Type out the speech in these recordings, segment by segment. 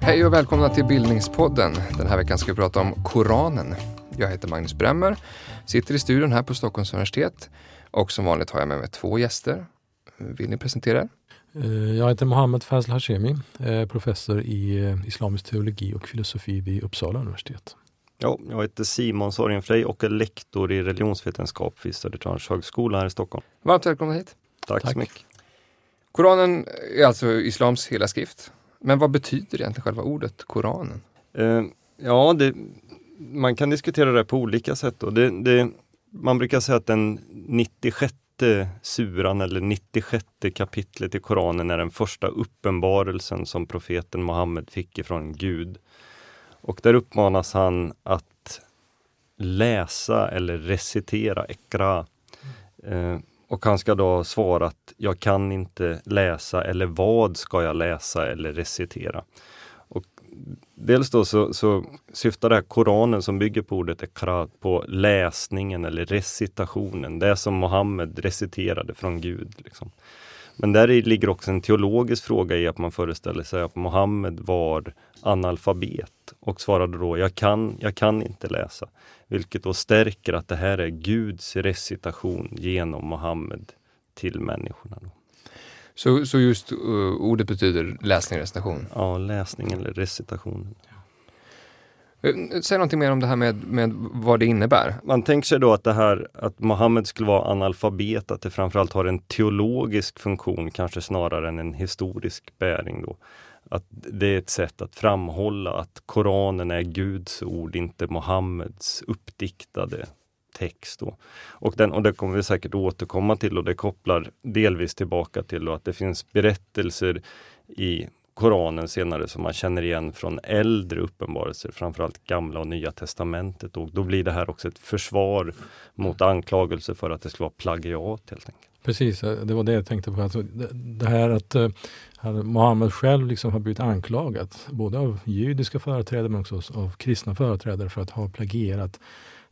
Hej och välkomna till Bildningspodden. Den här veckan ska vi prata om Koranen. Jag heter Magnus Bremmer, sitter i studion här på Stockholms universitet och som vanligt har jag med mig två gäster. Vill ni presentera er? Eh, jag heter Mohammed Fazl Hashemi, eh, professor i eh, islamisk teologi och filosofi vid Uppsala universitet. Ja, jag heter Simon Sorgenfrey och är lektor i religionsvetenskap vid Södertörns högskola här i Stockholm. Varmt välkomna hit. Tack, Tack. så mycket. Koranen är alltså islams hela skrift. Men vad betyder egentligen själva ordet Koranen? Eh, ja, det, man kan diskutera det på olika sätt. Då. Det, det, man brukar säga att den 96 suran eller 96 kapitlet i Koranen är den första uppenbarelsen som profeten Muhammed fick ifrån Gud. Och där uppmanas han att läsa eller recitera ekra. Eh, och han ska då svara att jag kan inte läsa eller vad ska jag läsa eller recitera? Och dels då så, så syftar det här Koranen som bygger på ordet ekra på läsningen eller recitationen, det som Mohammed reciterade från Gud. Liksom. Men där ligger också en teologisk fråga i att man föreställer sig att Mohammed var analfabet och svarade då, jag kan, jag kan inte läsa. Vilket då stärker att det här är Guds recitation genom Mohammed till människorna. Så, så just uh, ordet betyder läsning, recitation. Ja, läsning eller recitation. Uh, Eh, säg någonting mer om det här med, med vad det innebär. Man tänker sig då att det här att Mohammed skulle vara analfabet, att det framförallt har en teologisk funktion kanske snarare än en historisk bäring. Då. Att det är ett sätt att framhålla att Koranen är Guds ord, inte Mohammeds uppdiktade text. Då. Och, den, och det kommer vi säkert återkomma till och det kopplar delvis tillbaka till att det finns berättelser i Koranen senare som man känner igen från äldre uppenbarelser, framförallt gamla och nya testamentet. Och då blir det här också ett försvar mot anklagelser för att det skulle vara plagiat helt enkelt. Precis, eh, det var det jag tänkte på. Alltså, det, här att eh, Mohammed själv liksom har blivit anklagad, både av judiska företrädare men också av kristna företrädare för att ha plagierat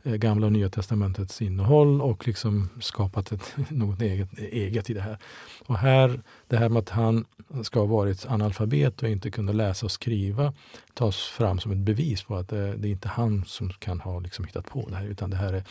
Gamla och Nya Testamentets innehåll och liksom skapat ett, något eget, eget i det här. Och här, det här med att han ska ha varit analfabet och inte kunde läsa och skriva tas fram som ett bevis på att det, det är inte han som kan ha liksom hittat på det här utan det här är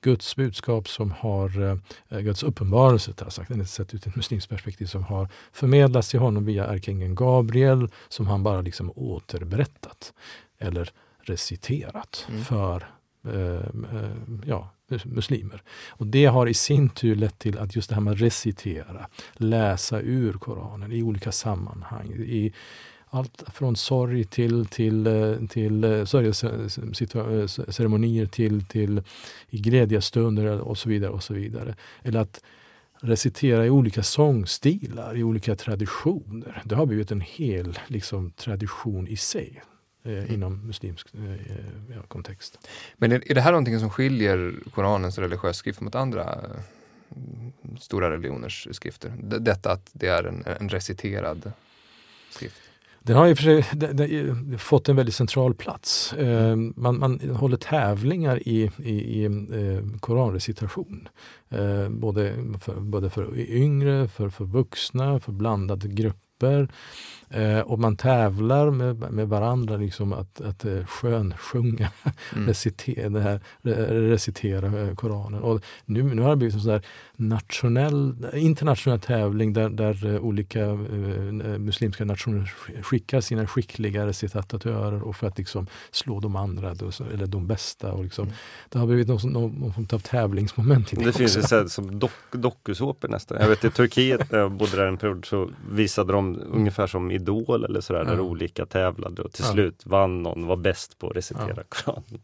Guds budskap som har, eh, Guds uppenbarelse, sagt, sett ut ett muslimskt perspektiv, som har förmedlats till honom via ärkeängeln Gabriel som han bara liksom återberättat eller reciterat Mm. för eh, eh, Eh, eh, ja, muslimer. Och det har i sin tur lett till att just det här med att recitera, läsa ur Koranen i olika sammanhang, i allt från sorg till, till, eh, till sörjeceremonier till, till i glädjestunder och så vidare. och så vidare. Eller att recitera i olika sångstilar, i olika traditioner. Det har blivit en hel liksom, tradition i sig eh, inom muslimsk eh, ja, kontext. Men är, är det här någonting som skiljer Koranens religiösa skrift mot andra eh, stora religioners skrifter? D- detta att det är en, en reciterad skrift? Den har och för sig det, det, fått en väldigt central plats. Eh, man, man håller tävlingar i, i, i eh, koranrecitation. Eh, både, för, både för yngre, för, för vuxna, för blandade grupper. Eh, och man tävlar med, med varandra liksom att, att eh, skönsjunga, Mm. recitera, det här, re, recitera eh, Koranen. Och nu, nu har det blivit en sån nationell, internationell tävling där, där eh, olika eh, muslimska nationer sk- skickar sina skickliga recitatörer och för att liksom slå de andra, då, eller de bästa. Och liksom, Mm. Det har blivit någon, någon, form av tävlingsmoment i det, Det finns ju också. så här som dock, dokusåpor nästan. Jag vet i Turkiet när jag bodde där en period så visade de ungefär som Idol eller sådär där Ja. olika tävlade och till Ja. slut vann någon, var bäst på att recitera Ja. Koranen.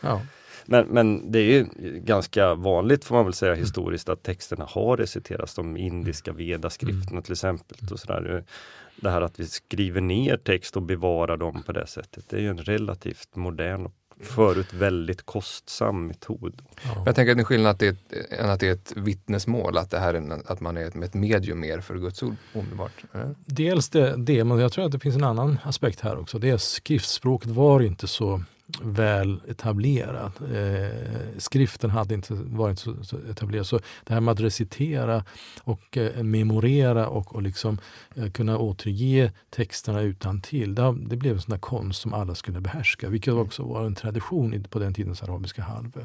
Ja. Men, men det är ju ganska vanligt får man väl säga historiskt att texterna har reciterats, de indiska vedaskrifterna till exempel. Och sådär. Det här att vi skriver ner text och bevarar dem på det sättet, det är ju en relativt modern och förut väldigt kostsam metod. Ja. Jag tänker att det är skillnad att det är ett, än att det är ett vittnesmål, att, det här är en, att man är ett, ett medium mer för Guds ord omedelbart. eller? Dels det, det, men jag tror att det finns en annan aspekt här också. Det är skriftspråket var inte så väl etablerad. Eh, skriften hade inte varit så, så, etablerad. Så det här med att recitera och eh, memorera och, och liksom, eh, kunna återge texterna utan till. Det, det, blev en sån där konst som alla skulle behärska, vilket också var en tradition på den tidens arabiska halvö.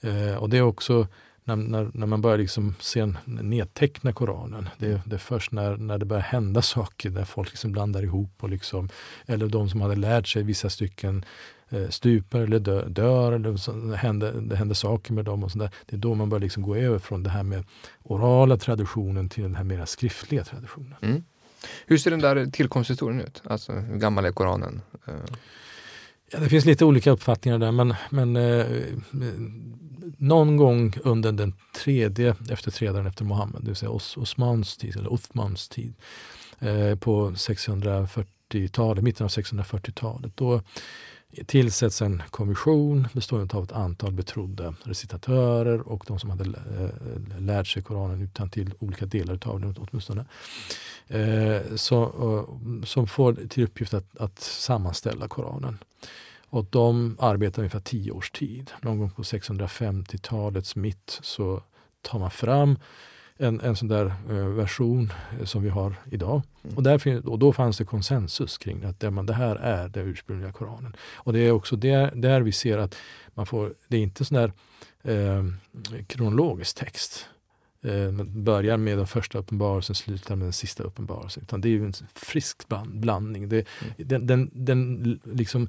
Eh, och det är också när, när, när, man börjar liksom se nedteckna Koranen. Det, det är först när, när det börjar hända saker där folk liksom blandar ihop och liksom, eller de som hade lärt sig vissa stycken stupar eller dör, dör eller så, det, händer, det händer saker med dem. och sådär. Det är då man börjar liksom gå över från det här med orala traditionen till den här mer skriftliga traditionen. Mm. Hur ser den där tillkomsthistorien ut? Alltså hur gammal är Koranen? Eh. Ja, det finns lite olika uppfattningar där men, men eh, någon gång under den tredje efterträdaren efter Muhammed, det vill säga Os Osmans tid, eller Uthmans tid, eh, på 640-talet, mitten av 640-talet. Då tillsätts en kommission bestående av ett antal betrodda recitatörer och de som hade eh, lärt sig Koranen utan till olika delar av den åtminstone. Eh, så, eh, som får till uppgift att, att sammanställa Koranen. Och de arbetar ungefär tio års tid. Någon gång på 650-talets mitt så tar man fram en, en sån där eh, version eh, som vi har idag. Mm. Och, där, och då fanns det konsensus kring att det, man, det här är den ursprungliga Koranen. Och det är också där, där vi ser att man får, det är inte sån där eh, kronologisk text. Eh, börjar med den första uppenbarelsen, slutar med den sista uppenbarelsen. Utan det är en frisk bland, blandning. Det, mm. den, den, den liksom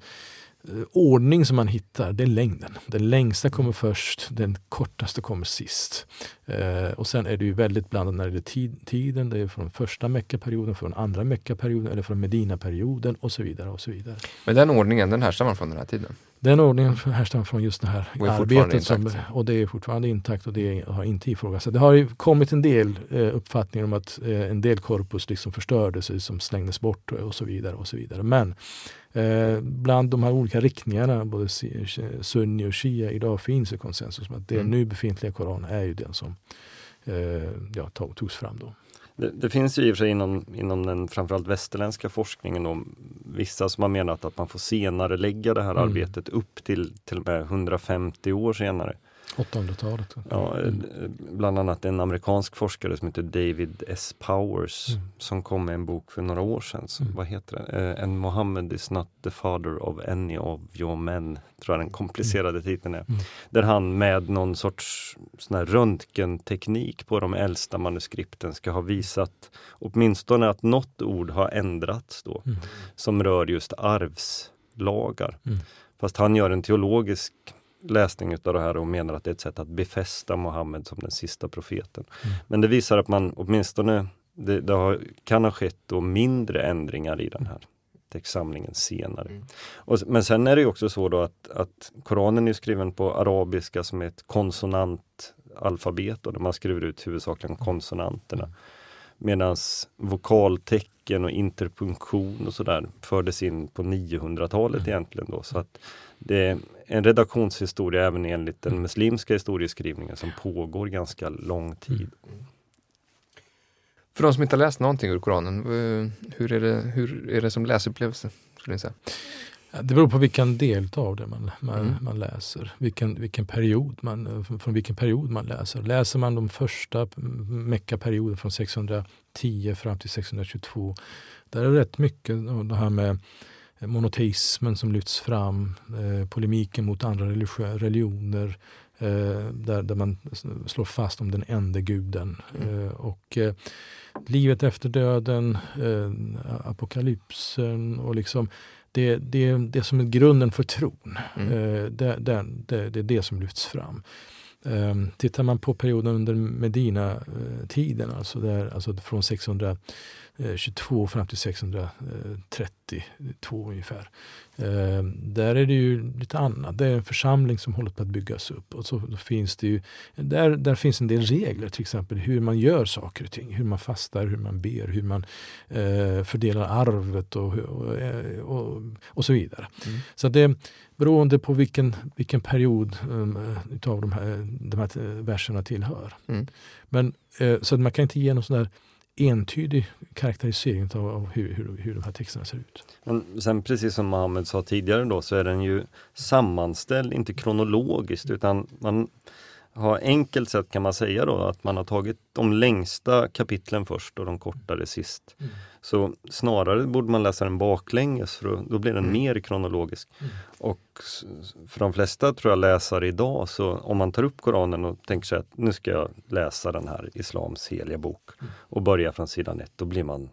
Eh, ordning som man hittar, det är längden. Den längsta kommer först, den kortaste kommer sist. Eh, och sen är det ju väldigt blandat när det gäller tid, tiden. Det är från första meckaperioden, från andra meckaperioden eller från medinaperioden och så vidare. och så vidare. Men den ordningen, den härstammar från den här tiden? Den ordningen härstammar från just det här arbetet. Som, och det är fortfarande intakt och det har inte ifrågasatts. Det har ju kommit en del eh, uppfattningar om att eh, en del korpus liksom förstördes, som slängdes bort och så vidare. och så vidare. Men Eh, bland de här olika riktningarna, både sunni och shia, idag finns det konsensus om att det mm. nu befintliga Koran är ju den som eh, ja, togs fram då. Det, det, finns ju i och för sig inom, inom den framförallt västerländska forskningen då, vissa som har menat att man får senare lägga det här mm. arbetet upp till till och med 150 år senare. 800-talet. Ja, mm. Bland annat en amerikansk forskare som heter David S. Powers mm. som kom med en bok för några år sedan. Som, mm. Vad heter den? En eh, Mohammed is not the father of any of your men. Tror jag den komplicerade mm. titeln är. Mm. Där han med någon sorts sån här röntgenteknik på de äldsta manuskripten ska ha visat åtminstone att något ord har ändrats då. Som rör just arvslagar. Fast han gör en teologisk läsning utav det här och menar att det är ett sätt att befästa Muhammed som den sista profeten. Mm. Men det visar att man åtminstone, det, det har, kan ha skett då mindre ändringar i den här textsamlingen senare. Mm. Och, men sen är det också så då att, att Koranen är skriven på arabiska som ett konsonantalfabet och där man skriver ut huvudsakligen konsonanterna. Mm. Medan vokaltecken och interpunktion och sådär fördes in på 900-talet mm. egentligen då. Så att det är en redaktionshistoria även enligt den muslimska historieskrivningen som pågår ganska lång tid. Mm. För de som inte har läst någonting ur Koranen, eh, hur är det, hur är det som läsupplevelse? Skulle ni säga? Det beror på vilken del av det man, man, mm. man, läser, vilken, vilken period man, från vilken period man läser. Läser man de första Mecka-perioden från 610 fram till 622, där är det rätt mycket det här med monoteismen som lyfts fram, eh, polemiken mot andra religioner, eh, där, där man slår fast om den enda guden. Mm. Eh, och eh, livet efter döden, eh, apokalypsen och liksom det, det, det som är grunden för tron. Mm. Eh, det, det, det, det är det som lyfts fram. Um, tittar man på perioden under Medina-tiden, alltså, där, alltså från 622 fram till 632 ungefär. Um, där är det ju lite annat. Det är en församling som håller på att byggas upp. Och så finns det ju, där, där finns en del regler, till exempel hur man gör saker och ting. Hur man fastar, hur man ber, hur man uh, fördelar arvet och, och, och, och så vidare. Mm. Så det beroende på vilken, vilken period um, de här, de här verserna tillhör. Mm. Men, eh, så man kan inte ge någon sån där entydig karaktärisering av, av hur, hur, hur de här texterna ser ut. Men sen precis som Mohammed sa tidigare då så är den ju sammanställd, inte kronologiskt utan man har enkelt sett kan man säga då att man har tagit de längsta kapitlen först och de kortare sist. Mm. Så snarare borde man läsa den baklänges för då blir den mm. mer kronologisk. Mm. Och för de flesta tror jag läsare idag, så om man tar upp Koranen och tänker sig att nu ska jag läsa den här Islams heliga bok mm. och börja från sidan ett, då blir man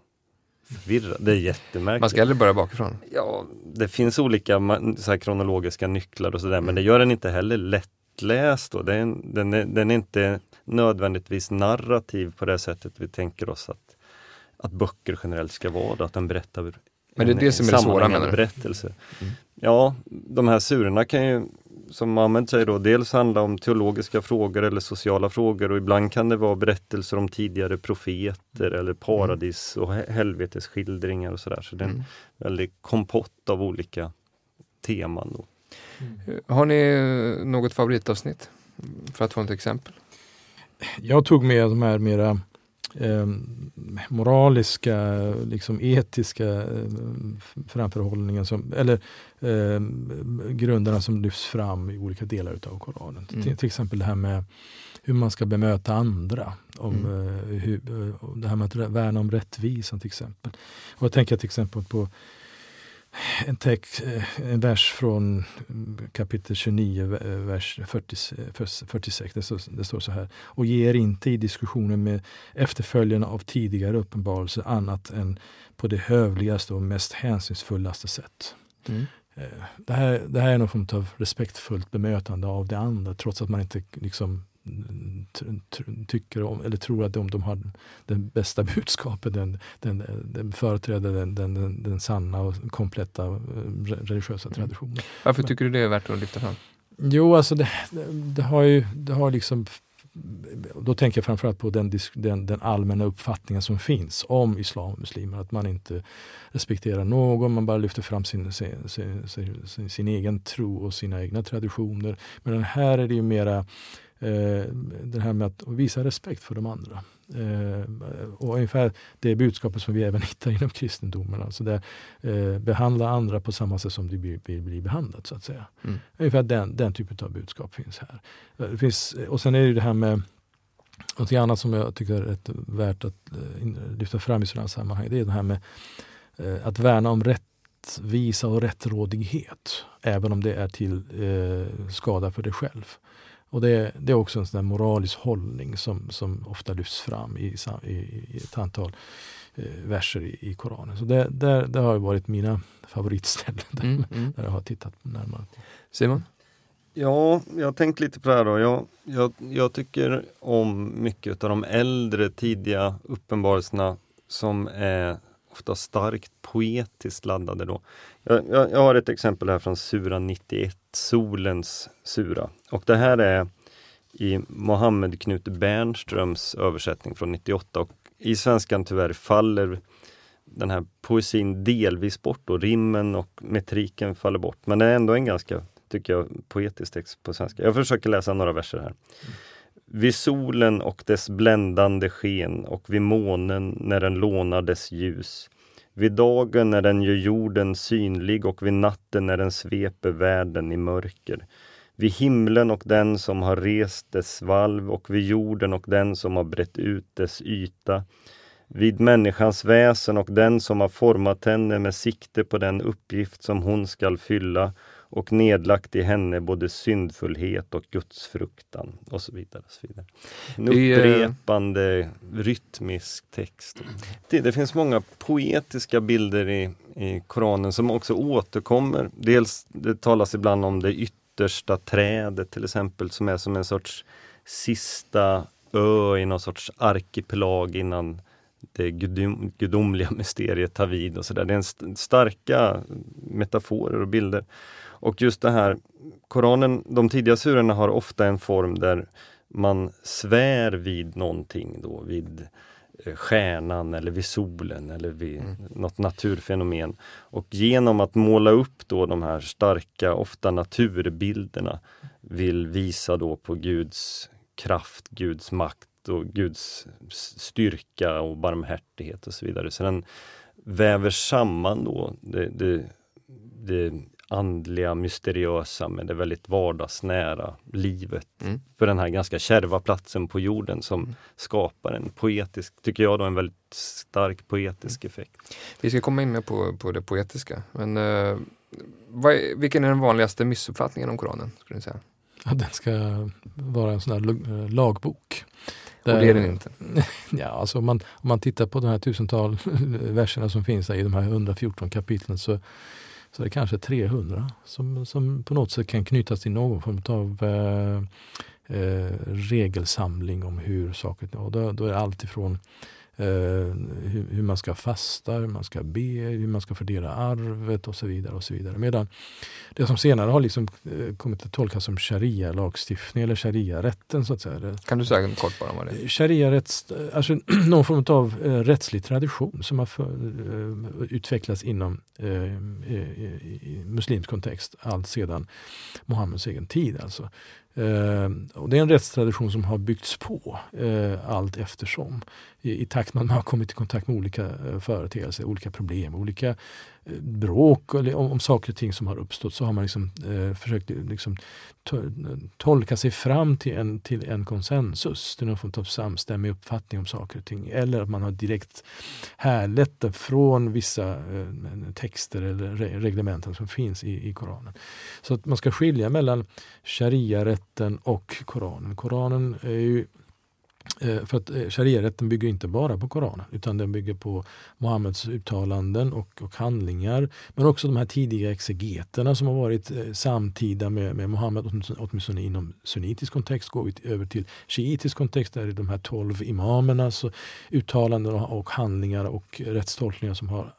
förvirrad. Det är jättemärkligt. Man ska hellre börja bakifrån? Ja, det finns olika så kronologiska nycklar och sådär, men det gör den inte heller lätt lättläst. Och den, den, är, den är inte nödvändigtvis narrativ på det sättet vi tänker oss att, att böcker generellt ska vara. att den berättar Men det är det som är det svåra menar du? berättelse. Mm. Ja, de här surorna kan ju som Ahmed säger då, dels handla om teologiska frågor eller sociala frågor och ibland kan det vara berättelser om tidigare profeter eller paradis och helvetesskildringar och sådär. Så det är en mm. väldigt kompott av olika teman. Då. Mm. Har ni eh, något favoritavsnitt? För att få ett exempel. Jag tog med de här mera eh, moraliska, liksom etiska eh, framförhållningen som, eller eh, grunderna som lyfts fram i olika delar utav Koranen. Mm. Till, till, exempel det här med hur man ska bemöta andra. Om, mm. eh, hur, eh, det här med att värna om rättvisan till exempel. Och jag tänker till exempel på en, text, eh, en vers från kapitel 29, vers 40, 46. Det står, det står, så här. Och ger inte i diskussionen med efterföljarna av tidigare uppenbarelse annat än på det hövligaste och mest hänsynsfullaste sätt. Mm. Eh, det, här, det här är någon form av respektfullt bemötande av det andra trots att man inte liksom tycker om, eller tror att de, de har det bästa budskapet, den, den, den företräder den, den, den, sanna och kompletta eh, religiösa traditionen. Mm. Varför tycker du det är värt att lyfta fram? Jo, alltså det, det, har ju, det har liksom då tänker jag framförallt på den, den, den, allmänna uppfattningen som finns om islam och muslimer. Att man inte respekterar någon, man bara lyfter fram sin, sin, sin, sin, sin egen tro och sina egna traditioner. Men här är det ju mera eh, det här med att visa respekt för de andra. Eh, och ungefär det budskapet som vi även hittar inom kristendomen. Alltså där, eh, behandla andra på samma sätt som du vill bli, bli behandlad. så att säga. Mm. Ungefär den, den typen av budskap finns här. Eh, det finns, och sen är det det här med något annat som jag tycker är rätt värt att eh, lyfta fram i sådana här sammanhang. Det är det här med att värna om rättvisa och rättrådighet. Även om det är till eh, skada för dig själv. Och det, det, är också en sån moralisk hållning som, som ofta lyfts fram i, i, i ett antal eh, verser i, i, Koranen. Så det, där, det har varit mina favoritställen där, mm, mm. där jag har tittat närmare. Simon? Ja, jag har tänkt lite på det här då. Jag, jag, jag tycker om mycket av de äldre tidiga uppenbarelserna som är ofta starkt poetiskt laddade. Då. Jag, jag, jag, har ett exempel här från Sura 91, Solens sura. Och det här är i Mohammed Knut Bernströms översättning från 98. Och I svenskan tyvärr faller den här poesin delvis bort och rimmen och metriken faller bort. Men det är ändå en ganska, tycker jag, poetisk text på svenska. Jag försöker läsa några verser här. Vid solen och dess bländande sken och vid månen när den lånar dess ljus. Vid dagen när den gör jorden synlig och vid natten när den sveper världen i mörker. Vid himlen och den som har rest dess valv och vid jorden och den som har brett ut dess yta. Vid människans väsen och den som har format henne med sikte på den uppgift som hon skall fylla och nedlagt i henne både syndfullhet och gudsfruktan och så vidare. Och så vidare. En upprepande rytmisk text. Det, det, finns många poetiska bilder i, i Koranen som också återkommer. Dels det talas ibland om det yttersta trädet till exempel som är som en sorts sista ö i någon sorts arkipelag innan det gudom, gudomliga mysteriet tar vid och sådär. Det är en st starka metaforer och bilder. Och just det här, Koranen, de tidiga surorna har ofta en form där man svär vid någonting då, vid eh, stjärnan eller vid solen eller vid mm. något naturfenomen. Och genom att måla upp då de här starka, ofta naturbilderna, vill visa då på Guds kraft, Guds makt, och Guds styrka och barmhärtighet och så vidare. Så den väver samman då det, det, det andliga, mysteriösa med det väldigt vardagsnära livet mm. för den här ganska kärva platsen på jorden som mm. skapar en poetisk, tycker jag då, en väldigt stark poetisk mm. effekt. Vi ska komma in mer på, på det poetiska, men uh, är, vilken är den vanligaste missuppfattningen om Koranen? Skulle ni säga? Ja, den ska vara en sån här eh, lagbok. Där, och det är den inte? Ja, alltså om man, om man tittar på de här tusental verserna som finns i de här 114 kapitlen så så det är kanske 300 som, som på något sätt kan knytas till någon form av eh, eh, regelsamling om hur saker och då, då är det allt ifrån eh, hur, hur, man ska fasta, hur man ska be, hur man ska fördela arvet och så vidare. och så vidare. Medan det som senare har liksom eh, kommit att tolkas som sharia-lagstiftning eller sharia-rätten. så att säga. Kan du säga kort bara vad det är? Sharia-rätt, alltså någon form av eh, rättslig tradition som har eh, utvecklats inom eh, muslimsk kontext allt sedan Muhammeds egen tid. Alltså. Eh, och det är en rättstradition som har byggts på eh, allt eftersom. I, I takt med att man har kommit i kontakt med olika eh, företeelser, olika problem, olika eh, Eh, bråk eller om, om saker och ting som har uppstått så har man liksom, eh, försökt liksom, to tolka sig fram till en, till en konsensus, till någon form av samstämmig uppfattning om saker och ting. Eller att man har direkt härlett det från vissa eh, texter eller re reglementen som finns i, i Koranen. Så att man ska skilja mellan sharia-rätten och Koranen. Koranen är ju Eh, för att eh, sharia-rätten bygger inte bara på Koranen utan den bygger på Muhammeds uttalanden och, och, handlingar. Men också de här tidiga exegeterna som har varit eh, samtida med, med Muhammed, åtminstone inom sunnitisk kontext. Går vi över till shiitisk kontext där är de här tolv imamernas uttalanden och, och handlingar och rättstolkningar som har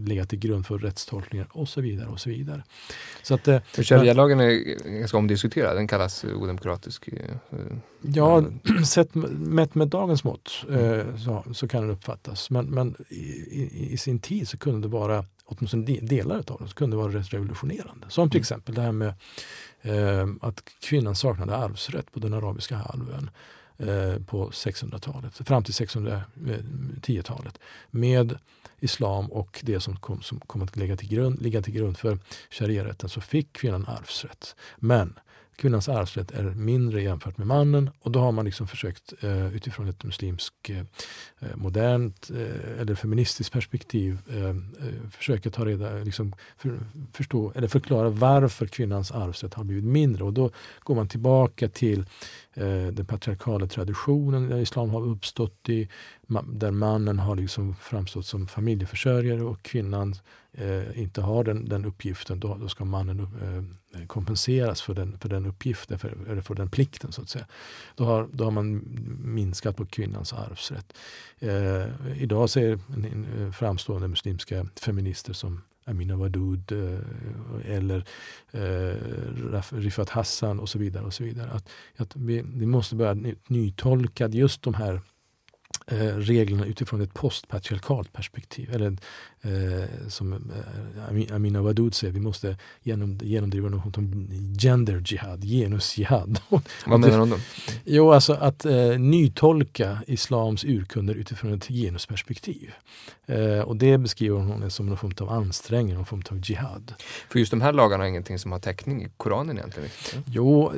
legat till grund för rättstolkningar och så vidare. och så vidare. Så att, Sharia-lagen är ganska omdiskuterad, den kallas odemokratisk. Ja, sett mätt med dagens mått mm. så, så, kan den uppfattas. Men, men i, i, sin tid så kunde det vara, åtminstone delar av den, så kunde det vara rätt revolutionerande. Som till mm. exempel det här med eh, att kvinnan saknade arvsrätt på den arabiska halvön eh, Eh, på 600-talet, fram till 610-talet. Eh, med islam och det som kom, som kom att ligga till grund, ligga till grund för shariarätten, så fick kvinnan arvsrätt. Men kvinnans arvsrätt är mindre jämfört med mannen och då har man liksom försökt eh, utifrån ett muslimskt eh, eh modernt eh, eller feministiskt perspektiv försöka ta reda, liksom för, förstå eller förklara varför kvinnans arvsrätt har blivit mindre och då går man tillbaka till Eh, den patriarkala traditionen där islam har uppstått i, där mannen har liksom framstått som familjeförsörjare och kvinnan eh, inte har den, den uppgiften, då, då ska mannen eh, kompenseras för den, för den uppgiften, för, eller för den plikten så att säga. Då har, då har man minskat på kvinnans arvsrätt. Eh, idag ser en, en, eh, framstående muslimska feminister som Amina Wadud eh, eller eh, Rifat Hassan och så vidare. och så vidare. Att, att vi, vi måste börja nytolka just de här eh, reglerna utifrån ett postpatriarkalt perspektiv. Eller eh, som eh, Amina Wadud säger, vi måste genom, genomdriva något om gender jihad, genusjihad. Vad menar hon då? Jo, alltså att eh, nytolka islams urkunder utifrån ett genusperspektiv. Eh, och det beskriver hon som någon form av ansträngning, någon form av jihad. För just de här lagarna är ingenting som har täckning i Koranen egentligen? Jo,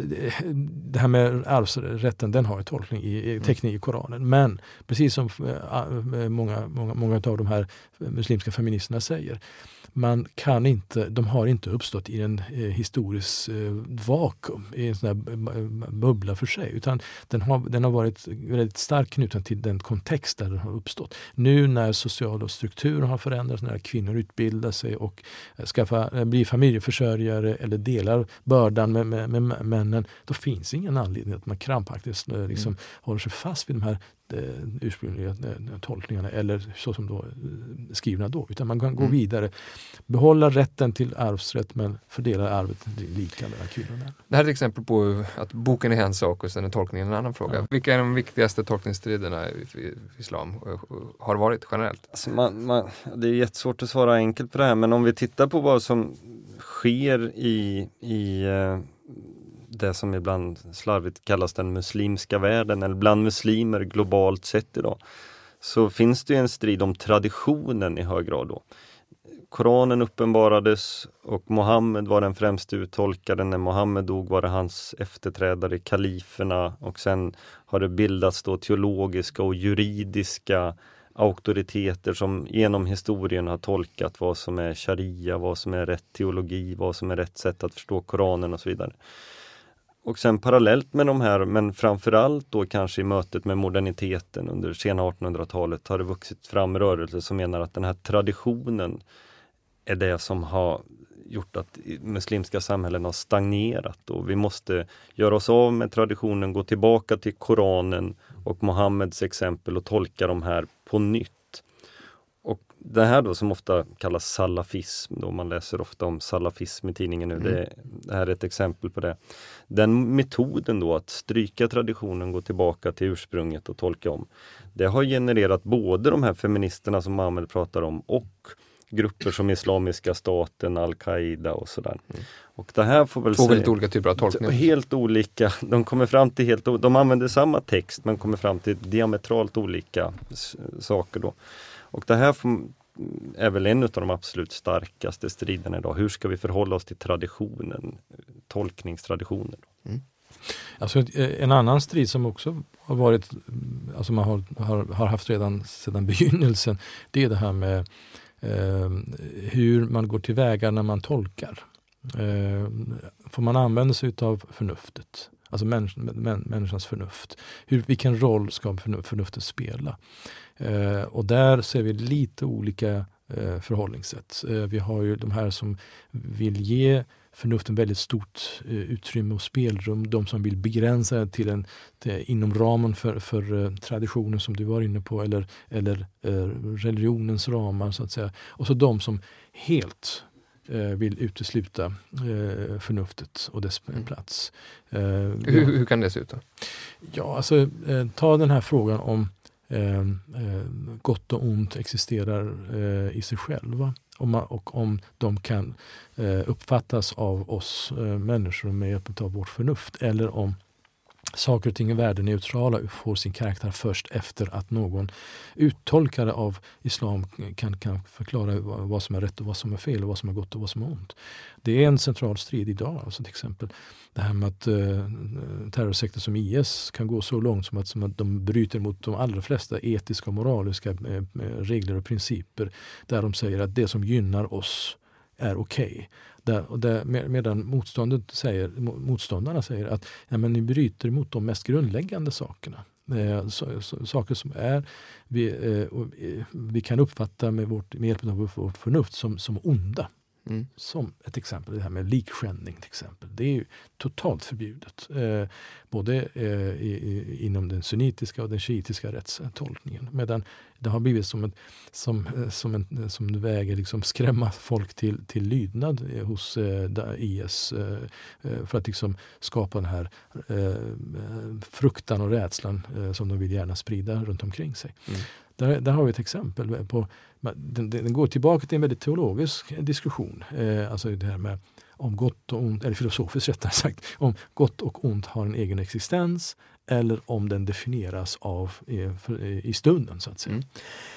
det här med arvsrätten, den har tolkning i, täckning i Koranen. Men precis som eh, många, många, många av de här muslimska feministerna säger. Man kan inte, de har inte uppstått i en eh, historisk eh, vakuum, i en sån bubbla för sig. Utan den har, den har varit väldigt starkt knuten till den kontext där den har uppstått. Nu när sociala strukturer har förändrats, när kvinnor utbildar sig och skaffa, eh, blir familjeförsörjare eller delar bördan med, med, med männen, då finns ingen anledning att man krampaktigt eh, liksom, mm. håller sig fast vid de här Eh, ursprungliga eh, tolkningarna eller så som då eh, skrivna då. Utan man kan gå mm. vidare, behålla rätten till arvsrätt men fördela arvet lika mellan kvinnor och män. Det här är ett exempel på att boken är en sak och sen är tolkningen en annan fråga. Ja. Vilka är de viktigaste tolkningsstriderna i islam har varit generellt? Alltså man, man, det är jättesvårt att svara enkelt på det här men om vi tittar på vad som sker i, i det som ibland slarvigt kallas den muslimska världen eller bland muslimer globalt sett idag så finns det en strid om traditionen i hög grad. Då. Koranen uppenbarades och Mohammed var den främste uttolkaren. När Mohammed dog var det hans efterträdare, kaliferna och sen har det bildats då teologiska och juridiska auktoriteter som genom historien har tolkat vad som är sharia, vad som är rätt teologi, vad som är rätt sätt att förstå Koranen och så vidare. Och sen parallellt med de här, men framförallt då kanske i mötet med moderniteten under sena 1800-talet har det vuxit fram rörelser som menar att den här traditionen är det som har gjort att muslimska samhällen har stagnerat och vi måste göra oss av med traditionen, gå tillbaka till Koranen och Mohammeds exempel och tolka de här på nytt. Det här då som ofta kallas salafism, då man läser ofta om salafism i tidningen nu, mm. det, det, här är ett exempel på det. Den metoden då att stryka traditionen, gå tillbaka till ursprunget och tolka om, det har genererat både de här feministerna som Mohammed pratar om och grupper som Islamiska staten, Al-Qaida och sådär. Mm. Och det här får väl Två väldigt olika typer av tolkningar. Helt olika. De kommer fram till helt De använder samma text men kommer fram till diametralt olika saker då. Och det här är väl en av de absolut starkaste striderna idag. Hur ska vi förhålla oss till traditionen, tolkningstraditionen? Mm. Alltså, eh, en annan strid som också har varit, mm, alltså man har, har, har haft redan sedan begynnelsen, det är det här med eh, hur man går tillväga när man tolkar. Eh, får man använda sig av förnuftet? Alltså människ, män, människans förnuft. Hur, vilken roll ska förnuftet spela? Eh, och där ser vi lite olika eh, förhållningssätt. Eh, vi har ju de här som vill ge förnuften väldigt stort eh, utrymme och spelrum. De som vill begränsa till en, till, inom ramen för, för uh, traditionen som du var inne på eller, eller uh, religionens ramar så att säga. Och så de som helt vill utesluta förnuftet och dess mm. plats. hur, hur, kan det se ut? Då? Ja, alltså ta den här frågan om Ehm, ehm, gott och ont existerar eh, i sig själva. Man, och om de kan eh, uppfattas av oss eh, människor med hjälp av vårt förnuft. Eller om saker och ting är värdeneutrala och får sin karaktär först efter att någon uttolkare av islam kan, kan förklara vad som är rätt och vad som är fel och vad som är gott och vad som är ont. Det är en central strid idag. Alltså till exempel det här med att eh, terrorsekter som IS kan gå så långt som att, som att de bryter mot de allra flesta etiska och moraliska eh, eh regler och principer där de säger att det som gynnar oss är okej. Okay. Där, och där, medan motståndet säger, motståndarna säger att ja, men ni bryter mot de mest grundläggande sakerna. Eh, så, så, saker som är vi, eh, eh vi kan uppfatta med, vårt, med hjälp av vårt förnuft som, som onda. Mm. Som ett exempel, det här med likskändning till exempel. Det är ju totalt förbjudet. Eh, både eh, i, i, inom den sunnitiska och den shiitiska rättstolkningen. Medan det har blivit som en, som, eh, som en, som en väg att liksom skrämma folk till, till lydnad eh, hos eh, IS. Eh, eh, för att liksom skapa den här fruktan och rädslan som de vill gärna sprida runt omkring sig. Mm. Där, där har vi ett exempel på den, den, går tillbaka till en väldigt teologisk diskussion. Eh, alltså det här med om gott och ont, eller filosofiskt rättare sagt, om gott och ont har en egen existens eller om den definieras av eh, i, eh, i stunden så att säga. Mm.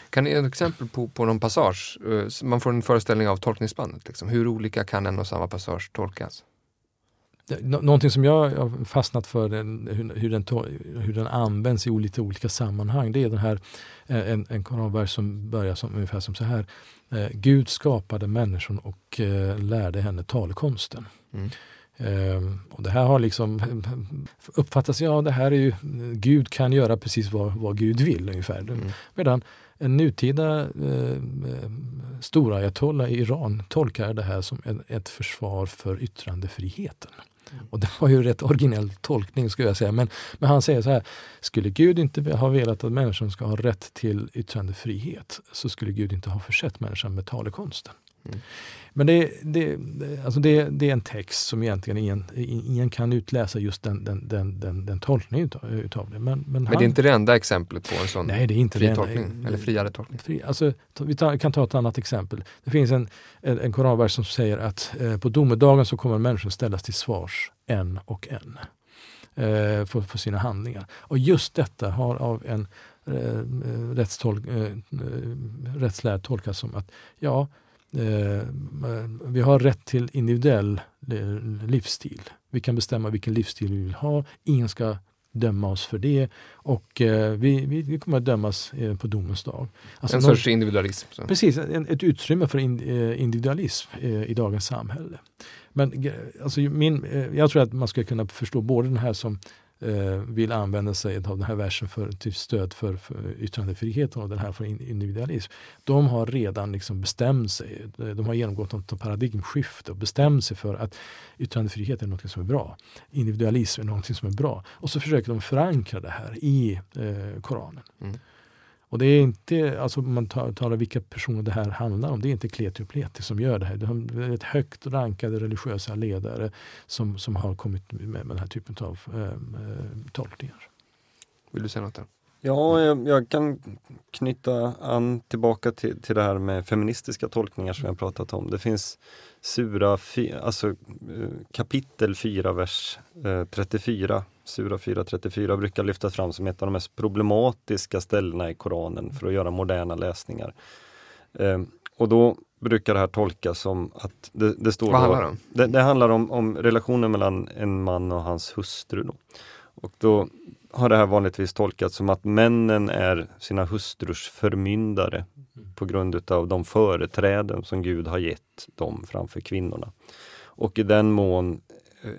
Kan ni ge ett exempel på, på någon passage? Eh, man får en föreställning av tolkningsbandet. Liksom. Hur olika kan en och samma passage tolkas? Någonting som jag har fastnat för, den, hur, hur, den, hur den används i olika, olika sammanhang, det är den här, eh, en, en koranvers som börjar som, ungefär som så här. Eh, Gud skapade människan och eh, lärde henne talekonsten. Mm. Um, och det här har liksom uppfattats, ja det här är ju, Gud kan göra precis vad, vad Gud vill ungefär. Mm. Medan en nutida eh, stora ayatollah i Iran tolkar det här som en, ett försvar för yttrandefriheten. Och det var ju en rätt originell tolkning skulle jag säga. Men, men han säger så här, skulle Gud inte ha velat att människan ska ha rätt till yttrandefrihet så skulle Gud inte ha försett människan med talekonsten. Mm. Men det, det, alltså det, det, är en text som egentligen ingen, ingen kan utläsa just den, den, den, den, den tolkningen utav, utav det. Men, men, men det är inte det enda exemplet på en sån nej, det är inte fri tolkning, eller friare tolkning? Fri, alltså, vi tar, kan ta ett annat exempel. Det finns en, en, en koranvers som säger att eh, på domedagen så kommer människor ställas till svars en och en eh, för, för sina handlingar. Och just detta har av en eh, rättstol, eh, eh rättslärd tolkats som att ja, Eh, vi har rätt till individuell eh, livsstil. Vi kan bestämma vilken livsstil vi vill ha. Ingen ska döma oss för det och eh, vi, vi, kommer att dömas eh, på domens dag. Alltså en sorts individualism? Så. Precis, en, ett utrymme för in, eh, individualism eh, i dagens samhälle. Men alltså, min, jag tror att man ska kunna förstå både den här som eh, Eh, vill använda sig av den här versen för, till stöd för, för yttrandefriheten och den här för individualism. De har redan liksom bestämt sig. Eh, de har genomgått något paradigmskifte och bestämt sig för att yttrandefrihet är något som är bra. Individualism är något som är bra. Och så försöker de förankra det här i eh, Koranen. Mm. Och det är inte, alltså man talar vilka personer det här handlar om, det är inte Kleti och Pleti som gör det här. Det är ett högt rankade religiösa ledare som, som har kommit med, den här typen av äh, tolkningar. Vill du säga något? Där? Ja, jag, jag, kan knyta an tillbaka till, till det här med feministiska tolkningar som jag pratat om. Det finns Sura, alltså eh, kapitel 4, vers 34 Sura 434 brukar lyftas fram som ett av de mest problematiska ställena i Koranen för att göra moderna läsningar. Eh, och då brukar det här tolkas som att det, det står... Vad handlar det om? Det, det handlar om, om, relationen mellan en man och hans hustru. Då. Och då har det här vanligtvis tolkats som att männen är sina hustrus förmyndare på grund utav de företräden som Gud har gett dem framför kvinnorna. Och i den mån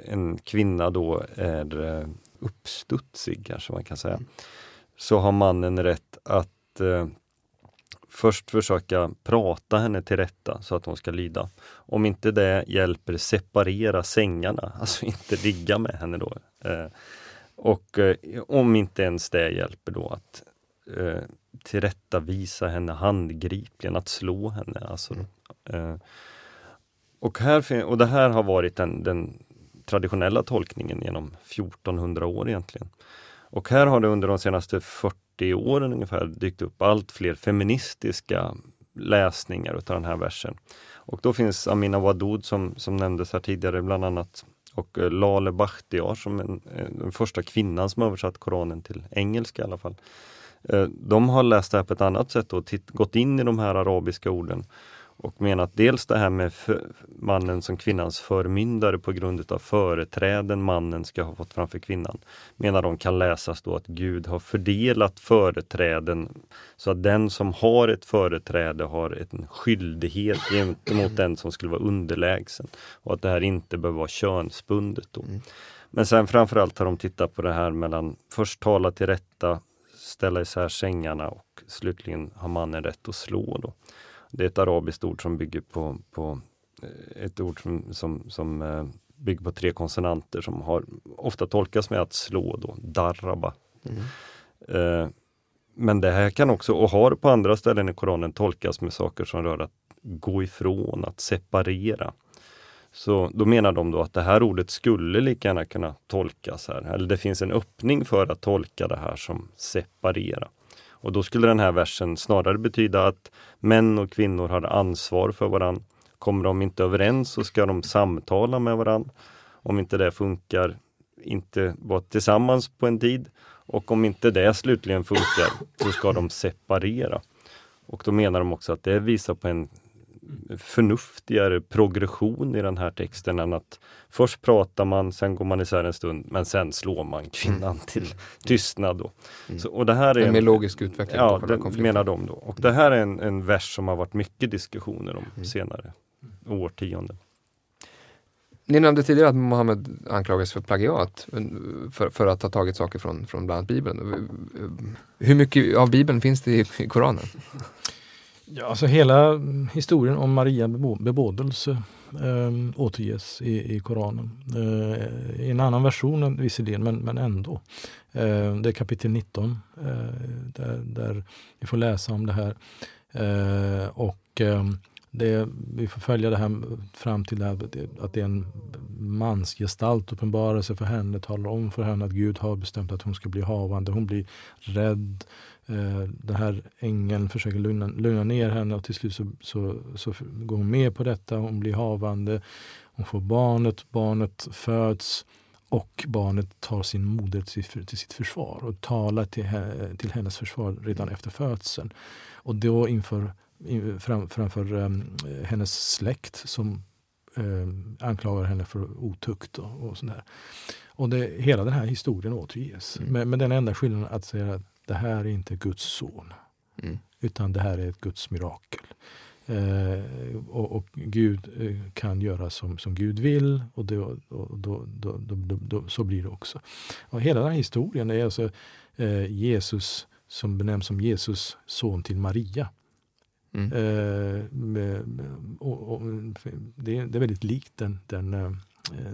en kvinna då är eh, uppstudsig, kanske man kan säga, mm. så har mannen rätt att eh, först försöka prata henne till rätta så att hon ska lyda. Om inte det hjälper, separera sängarna, alltså inte ligga med henne då. Eh, och eh, om inte ens det hjälper då att eh, tillrättavisa henne handgripligen, att slå henne. Alltså, mm. eh, och, här, och det här har varit den, den traditionella tolkningen genom 1400 år egentligen. Och här har det under de senaste 40 åren ungefär dykt upp allt fler feministiska läsningar utav den här versen. Och då finns Amina Wadud som, som nämndes här tidigare bland annat och eh, Lale Bakhtiar som en, den första kvinnan som översatt Koranen till engelska i alla fall. Eh, de har läst det här på ett annat sätt och gått in i de här arabiska orden och menat dels det här med mannen som kvinnans förmyndare på grund utav företräden mannen ska ha fått framför kvinnan. Menar de kan läsas då att Gud har fördelat företräden så att den som har ett företräde har en skyldighet gentemot den som skulle vara underlägsen. Och att det här inte behöver vara könsbundet. Då. Mm. Men sen framförallt har de tittat på det här mellan först tala till rätta, ställa isär sängarna och slutligen har mannen rätt att slå. Då. Det är ett arabiskt ord som bygger på, på eh, ett ord som, som, som eh, bygger på tre konsonanter som har ofta tolkas med att slå då, darraba. Mm. Eh, men det här kan också, och har på andra ställen i Koranen tolkas med saker som rör att gå ifrån, att separera. Så då menar de då att det här ordet skulle lika gärna kunna tolkas här, eller det finns en öppning för att tolka det här som separera. Och då skulle den här versen snarare betyda att män och kvinnor har ansvar för varandra. Kommer de inte överens så ska de samtala med varandra. Om inte det funkar, inte vara tillsammans på en tid. Och om inte det slutligen funkar, så ska de separera. Och då menar de också att det visar på en förnuftigare progression i den här texten än att först pratar man, sen går man isär en stund, men sen slår man kvinnan mm. till tystnad. Då. Mm. Så, och det här är en mer logisk utveckling. Ja, det menar de då. Och det här är en, en vers som har varit mycket diskussioner om mm. senare årtionden. Ni nämnde tidigare att Mohammed anklagas för plagiat, för, för, att ha tagit saker från, från bland annat Bibeln. Hur mycket av Bibeln finns det i, i Koranen? Ja, alltså hela historien om Maria bebådelse eh, återges i, i Koranen. Eh, I en annan version visserligen, men, men ändå. Eh, det är kapitel 19 eh, där, där vi får läsa om det här. Eh, och ehm, det, vi får följa det här fram till det här, att det är en mansgestalt uppenbarar sig för henne, talar om för henne att Gud har bestämt att hon ska bli havande. Hon blir rädd. Eh, den här ängeln försöker lugna, lugna ner henne och till slut så, så, så går hon med på detta. Hon blir havande. Hon får barnet, barnet föds och barnet tar sin moder till, till sitt försvar och talar till, till hennes försvar redan efter födseln. Och då inför fram, framför um, hennes släkt som um, anklagar henne för otukt och, och sånt Och det, hela den här historien återges. Mm. Med, med den enda skillnaden att säga att det här är inte Guds son. Mm. Utan det här är ett Guds mirakel. Eh, och, och, Gud eh, kan göra som, som Gud vill och, det, och då, då, då, så blir det också. Och hela den här historien är alltså eh, Jesus som benämns som Jesus son till Maria. Mm. Eh, med, och, och, det, det, är väldigt likt den, den, eh,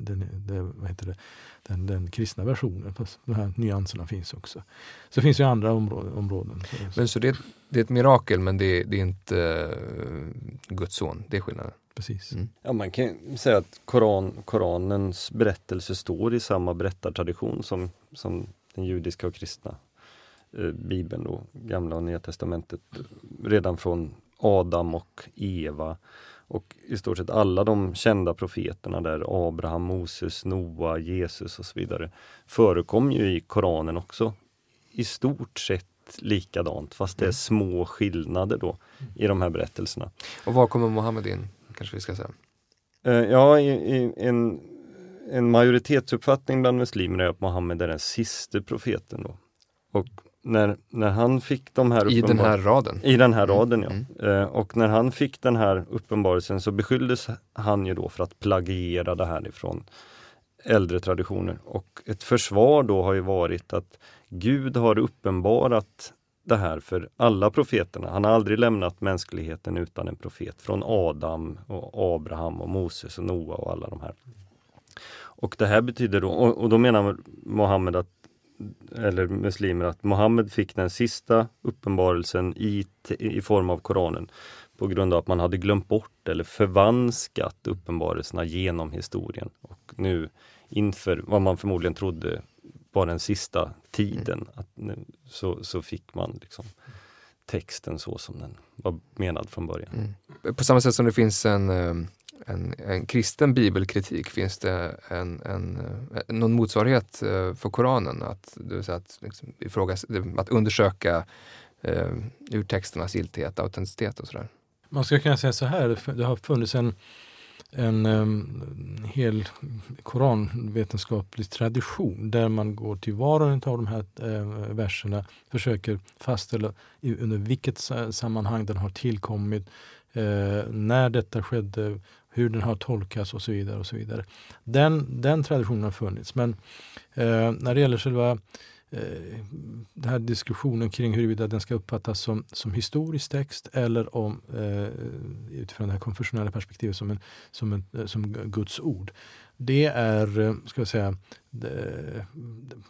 den, den, vad heter det, den, den kristna versionen. De här nyanserna finns också. Så finns ju andra områden. områden. Men så det, det är ett mirakel men det, det är inte uh, Guds son, det är skillnaden? Precis. Mm. Ja, man kan säga att Koran, Koranens berättelse står i samma berättartradition som, som den judiska och kristna eh, Bibeln, då, Gamla och Nya Testamentet, redan från Adam och Eva och i stort sett alla de kända profeterna där, Abraham, Moses, Noa, Jesus och så vidare, förekom ju i Koranen också. I stort sett likadant fast det är mm. små skillnader då i de här berättelserna. Och var kommer Mohammed in, kanske vi ska säga? Uh, ja, i, i, en, en majoritetsuppfattning bland muslimer är att Mohammed är den sista profeten. Då. Och när, när han fick de här I den här raden? I den här mm. raden, ja. Mm. Eh, och när han fick den här uppenbarelsen så beskylldes han ju då för att plagiera det här ifrån äldre traditioner. Och ett försvar då har ju varit att Gud har uppenbarat det här för alla profeterna. Han har aldrig lämnat mänskligheten utan en profet. Från Adam, och Abraham, och Moses och Noa och alla de här. Och det här betyder då, och då menar Mohammed att eller muslimer att Mohammed fick den sista uppenbarelsen i, i form av Koranen på grund av att man hade glömt bort eller förvanskat uppenbarelserna genom historien. Och nu inför vad man förmodligen trodde var den sista tiden, mm. att nu, så, så fick man liksom texten så som den var menad från början. Mm. På samma sätt som det finns en eh, en, en kristen bibelkritik, finns det en, en, eh, någon motsvarighet eh, för Koranen? Att, det vill säga att, liksom, ifrågas, att undersöka eh, urtexternas giltighet, autenticitet och sådär? Man skulle kunna säga så här, det har funnits en, en um, hel koranvetenskaplig tradition där man går till var och en av de här uh, verserna, försöker fastställa i, under vilket sammanhang den har tillkommit, uh, när detta skedde, hur den har tolkats och så vidare. och så vidare. Den, den traditionen har funnits. Men eh, när det gäller själva eh, den här diskussionen kring huruvida den ska uppfattas som, som historisk text eller om eh, utifrån det här konfessionella perspektivet som, en, som, en, som Guds ord. Det är, eh, ska jag säga, det,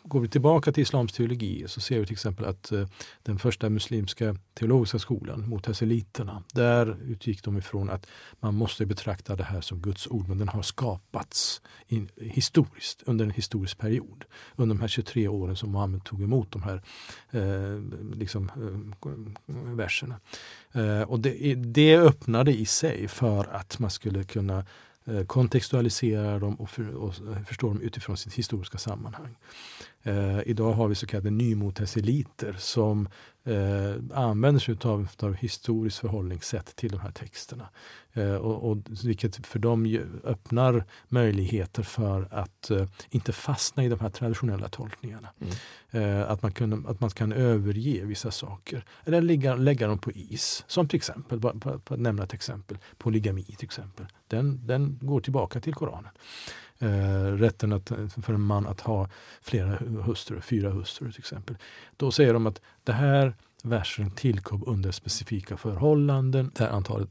går vi tillbaka till islams teologi så ser vi till exempel att eh, den första muslimska teologiska skolan, mutasiliterna, där utgick de ifrån att man måste betrakta det här som Guds ord, men den har skapats in, historiskt, under en historisk period. Under de här 23 åren som Muhammed tog emot de här eh, liksom, eh, verserna. Eh, och det, det öppnade i sig för att man skulle kunna Eh, kontextualiserar dem och, för, och eh, förstår dem utifrån sitt historiska sammanhang. Eh, idag har vi så kallade nymotesseliter som eh, använder sig av, av historiskt förhållningssätt till de här texterna. Eh, och, och, vilket för dem öppnar möjligheter för att eh, inte fastna i de här traditionella tolkningarna. Mm. Eh, att, man kan, att man kan överge vissa saker eller lägga, lägga dem på is. Som till exempel, bara, bara, bara nämna ett exempel, polygami till exempel. Den, den går tillbaka till Koranen eh, rätten att, för en man att ha flera hustrur, fyra hustrur till exempel. Då säger de att det här versen tillkom under specifika förhållanden där antalet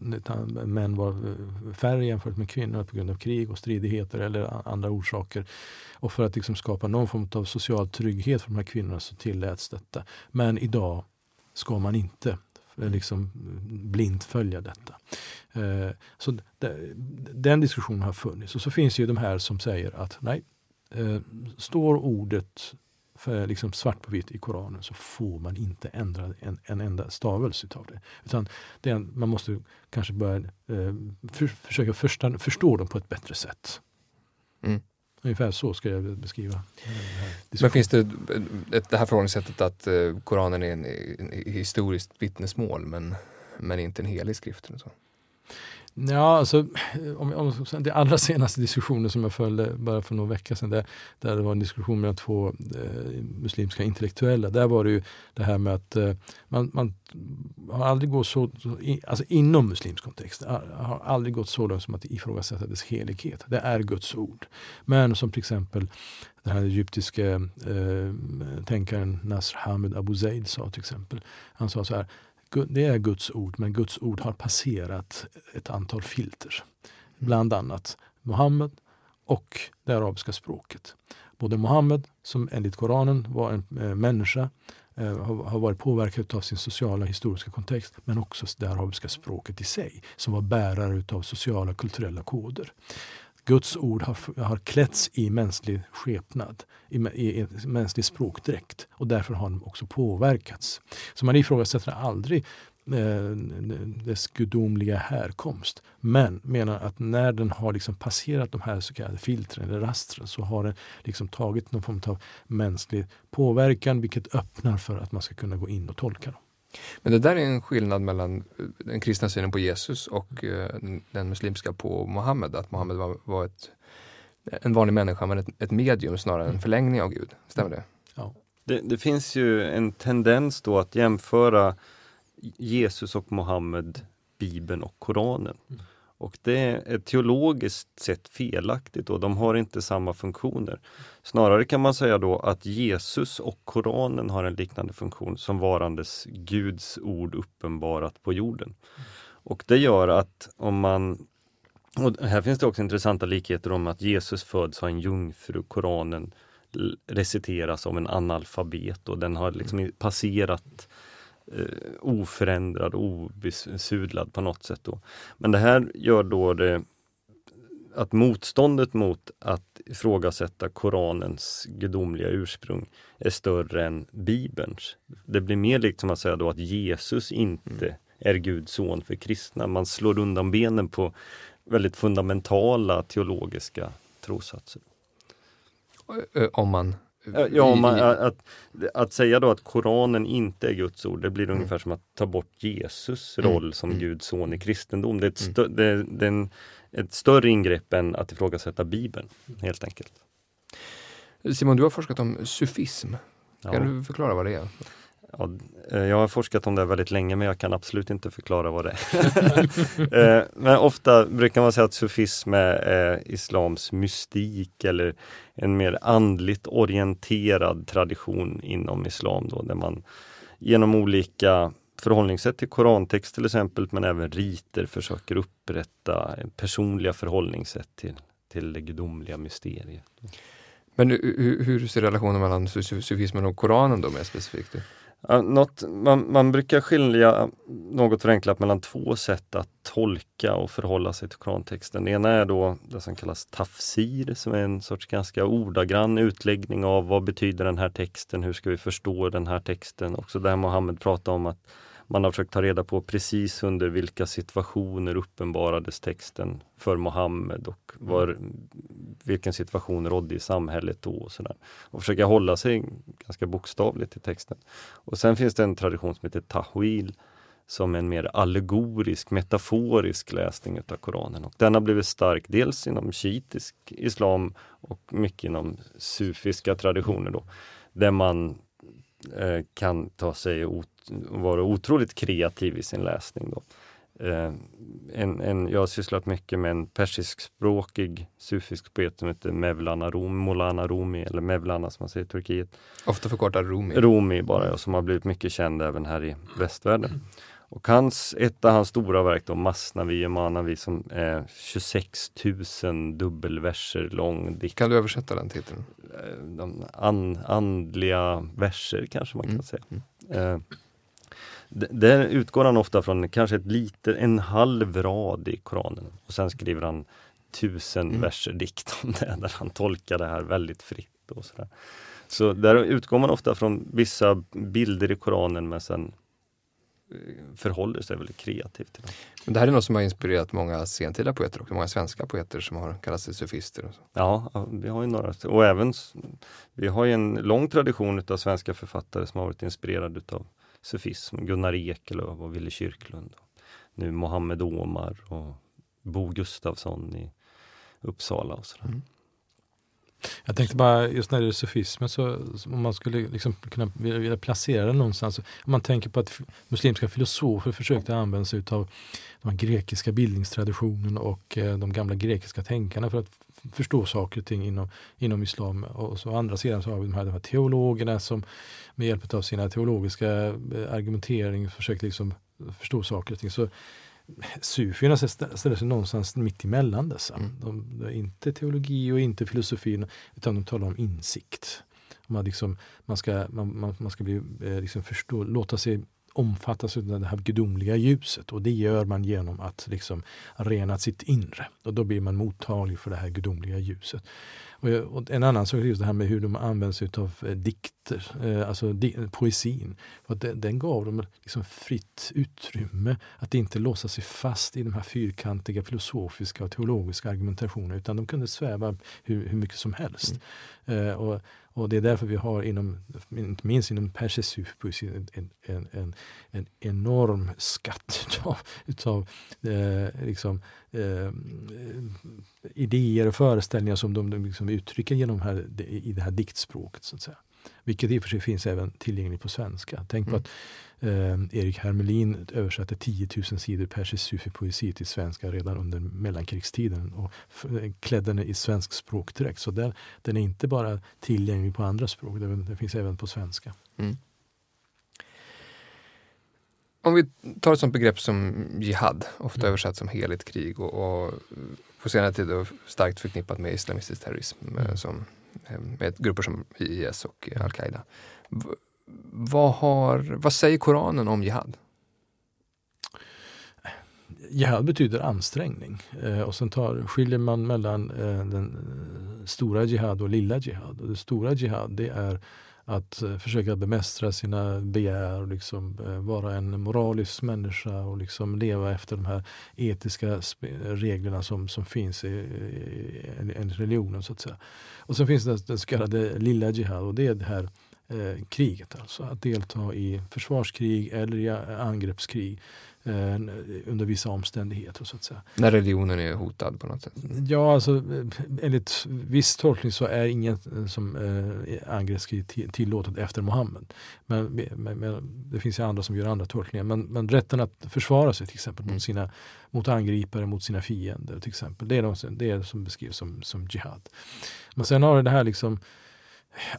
män var eh, färre jämfört med kvinnor på grund av krig och stridigheter eller andra orsaker. Och för att liksom skapa någon form av social trygghet för de här kvinnorna så tilläts detta. Men idag ska man inte Eh, liksom blint följa detta. Eh, så den diskussionen har funnits. Och så finns ju de här som säger att nej, eh, står ordet för liksom svart på vitt i Koranen så får man inte ändra en, en enda stavelse utav det. Utan det en, man måste kanske börja eh, för, försöka förstå, förstå dem på ett bättre sätt. Mm. Ungefär så ska jag beskriva. Men finns det det här förhållningssättet att eh, Koranen är en, en historiskt vittnesmål men, men inte en helig skrift? Eller så? Ja, alltså, om, om, det allra senaste diskussionen som jag följde bara för några veckor sedan, där, där det var en diskussion mellan två eh, muslimska intellektuella. Där var det ju det här med att eh, man, man, har aldrig gått så, så alltså inom muslimsk kontext, har aldrig gått så långt som att ifrågasätta dess helighet. Det är Guds ord. Men som till exempel den här egyptiske eh, tänkaren Nasr Hamid Abu Zaid sa till exempel. Han sa så här, det är Guds ord, men Guds ord har passerat ett antal filter. Bland annat Muhammed och det arabiska språket. Både Muhammed, som enligt Koranen var en eh, människa, eh, har, varit påverkad av sin sociala historiska kontext, men också det arabiska språket i sig, som var bärare av sociala kulturella koder. Guds ord har, har klätts i mänsklig skepnad, i, i, i mänsklig språkdräkt och därför har de också påverkats. Så man ifrågasätter aldrig eh, dess gudomliga härkomst. Men menar att när den har liksom passerat de här så kallade filtren eller rastren så har den liksom tagit någon form av mänsklig påverkan vilket öppnar för att man ska kunna gå in och tolka dem. Men det där är en skillnad mellan den kristna synen på Jesus och eh, den muslimska på Mohammed. Att Mohammed var, var ett, en vanlig människa men ett, ett medium snarare än en förlängning av Gud. Stämmer det? Ja. Det, det, finns ju en tendens då att jämföra Jesus och Mohammed, Bibeln och Koranen. Och det är teologiskt sett felaktigt och de har inte samma funktioner. Snarare kan man säga då att Jesus och Koranen har en liknande funktion som varandes Guds ord uppenbarat på jorden. Och det gör att om man och här finns det också intressanta likheter om att Jesus föds av en jungfru, Koranen reciteras av en analfabet och den har liksom passerat eh, oförändrad, obesudlad på något sätt. Då. Men det här gör då det att motståndet mot att ifrågasätta Koranens gudomliga ursprung är större än Bibelns. Det blir mer likt som att säga då att Jesus inte mm. är Guds son för kristna. Man slår undan benen på väldigt fundamentala teologiska trossatser. Om man Ja, man, att, att säga då att Koranen inte är Guds ord, det blir mm. ungefär som att ta bort Jesus mm. roll mm. som Guds son i kristendom. Det är, ett, mm. stö, det, det är en, ett större ingrepp än att ifrågasätta Bibeln, helt enkelt. Simon, du har forskat om sufism. Kan ja. du förklara vad det är? Ja, eh, jag har forskat om det väldigt länge men jag kan absolut inte förklara vad det är. Eh, men ofta brukar man säga att sufism är islams mystik eller en mer andligt orienterad tradition inom islam då, där man genom olika förhållningssätt till korantext till exempel, men även riter försöker upprätta personliga förhållningssätt till, till det gudomliga mysteriet. Men hur, hur ser relationen mellan sufismen och Koranen då mer specifikt? Något, man, man, brukar skilja något förenklat mellan två sätt att tolka och förhålla sig till Korantexten. Det ena är då det som kallas tafsir som är en sorts ganska ordagrann utläggning av vad betyder den här texten, hur ska vi förstå den här texten? Också där Mohammed pratar om att man har försökt ta reda på precis under vilka situationer uppenbarades texten för Mohammed och var, vilken situation rådde i samhället då. Och, sådär. och försöka hålla sig ganska bokstavligt till texten. Och sen finns det en tradition som heter Tahwil som en mer allegorisk, metaforisk läsning utav Koranen. Och den har blivit stark dels inom shiitisk islam och mycket inom sufiska traditioner då, där man eh, kan ta sig ot vara otroligt kreativ i sin läsning. Då. Eh, en, en, jag har sysslat mycket med en persiskspråkig sufisk poet som heter Mevlana Rumi, Molana Rumi, eller Mevlana som man säger i Turkiet. Ofta förkortad Rumi. Rumi bara, och som har blivit mycket känd även här i västvärlden. Och hans, ett av hans stora verk, då, Masnavi och Manavi, som är 26 000 dubbelverser lång. Dikt. Kan du översätta den titeln? Eh, de an, andliga verser kanske man kan mm. säga. Mm. Eh, Där utgår han ofta från kanske ett lite, en halv rad i Koranen och sen skriver han tusen Mm. verser dikt om det där han tolkar det här väldigt fritt. Och sådär. Så där utgår man ofta från vissa bilder i Koranen men sen eh, förhåller sig väldigt kreativt till dem. Men det här är något som har inspirerat många sentida poeter också, många svenska poeter som har kallats sig sufister. Och. Ja, vi har ju några. Och även vi har ju en lång tradition av svenska författare som har varit inspirerade utav sufism. Gunnar Ekelöf och Wille Kyrklund. Nu Mohammed Omar och Bo Gustafsson i Uppsala och sådär. Mm. Jag tänkte bara just när det är sufismen så, om man skulle liksom kunna vilja, placera den någonstans. Om man tänker på att muslimska filosofer försökte använda sig av de grekiska bildningstraditionen och eh, de gamla grekiska tänkarna för att förstå saker och ting inom, inom islam. Och så å andra sidan så har vi de här, de här teologerna som med hjälp av sina teologiska eh, argumentering försökte liksom förstå saker och ting. Så Sufierna stä- ställer sig någonstans mitt emellan dessa. Mm. De, det är inte teologi och inte filosofi utan de talar om insikt. Man, liksom, man, ska, man, man, man ska bli, eh, liksom förstå, låta sig omfattas av det här gudomliga ljuset och det gör man genom att liksom rena sitt inre. Och då blir man mottaglig för det här gudomliga ljuset. Och, jag- och en annan sak är just det här med hur de använder sig av eh, dikter, eh, alltså poesin. För att den, gav dem liksom fritt utrymme att inte låsa sig fast i de här fyrkantiga filosofiska och teologiska argumentationerna utan de kunde sväva hur, hur mycket som helst. Eh, och, och det är därför vi har inom, inte minst inom persisk poesi, en, en, en, en, en enorm skatt utav, utav eh, liksom, eh, idéer och föreställningar som de, de liksom uttrycker genom här, i det här diktspråket. Så att säga. Vilket i och för sig finns även tillgängligt på svenska. Tänk på Mm. att eh, Erik Hermelin översatte 10 000 sidor persisk sufi-poesi till svenska redan under mellankrigstiden och klädde den i svensk språkdräkt. Så den, den är inte bara tillgänglig på andra språk, den, den finns även på svenska. Mm. Om vi tar ett sånt begrepp som jihad, ofta Mm. översatt som heligt krig och, och på senare tid starkt förknippat med islamistisk terrorism, eh, Mm. som, eh, med grupper som IS och eh, Al-Qaida. Vad, har, vad säger Koranen om jihad? Jihad betyder ansträngning eh, och sen tar, skiljer man mellan den stora jihad och lilla jihad. Och det stora jihad det är att eh, försöka bemästra sina begär och liksom, eh, vara en moralisk människa och liksom leva efter de här etiska reglerna som, som finns i, i, i religionen. så att säga. Och sen finns det den så kallade lilla jihad och det är det här eh, kriget. Alltså att delta i försvarskrig eller i angreppskrig under vissa omständigheter. så att säga. När religionen är hotad på något sätt? Ja, alltså eh, enligt viss tolkning så är inget eh, som eh, angreppskrig ti- tillåtet efter Muhammed. Men, men, men det finns ju andra som gör andra tolkningar. Men, men rätten att försvara sig till exempel Mm. mot, sina, mot angripare, mot sina fiender till exempel. Det är, de, det är som beskrivs som, som jihad. Men sen har det här liksom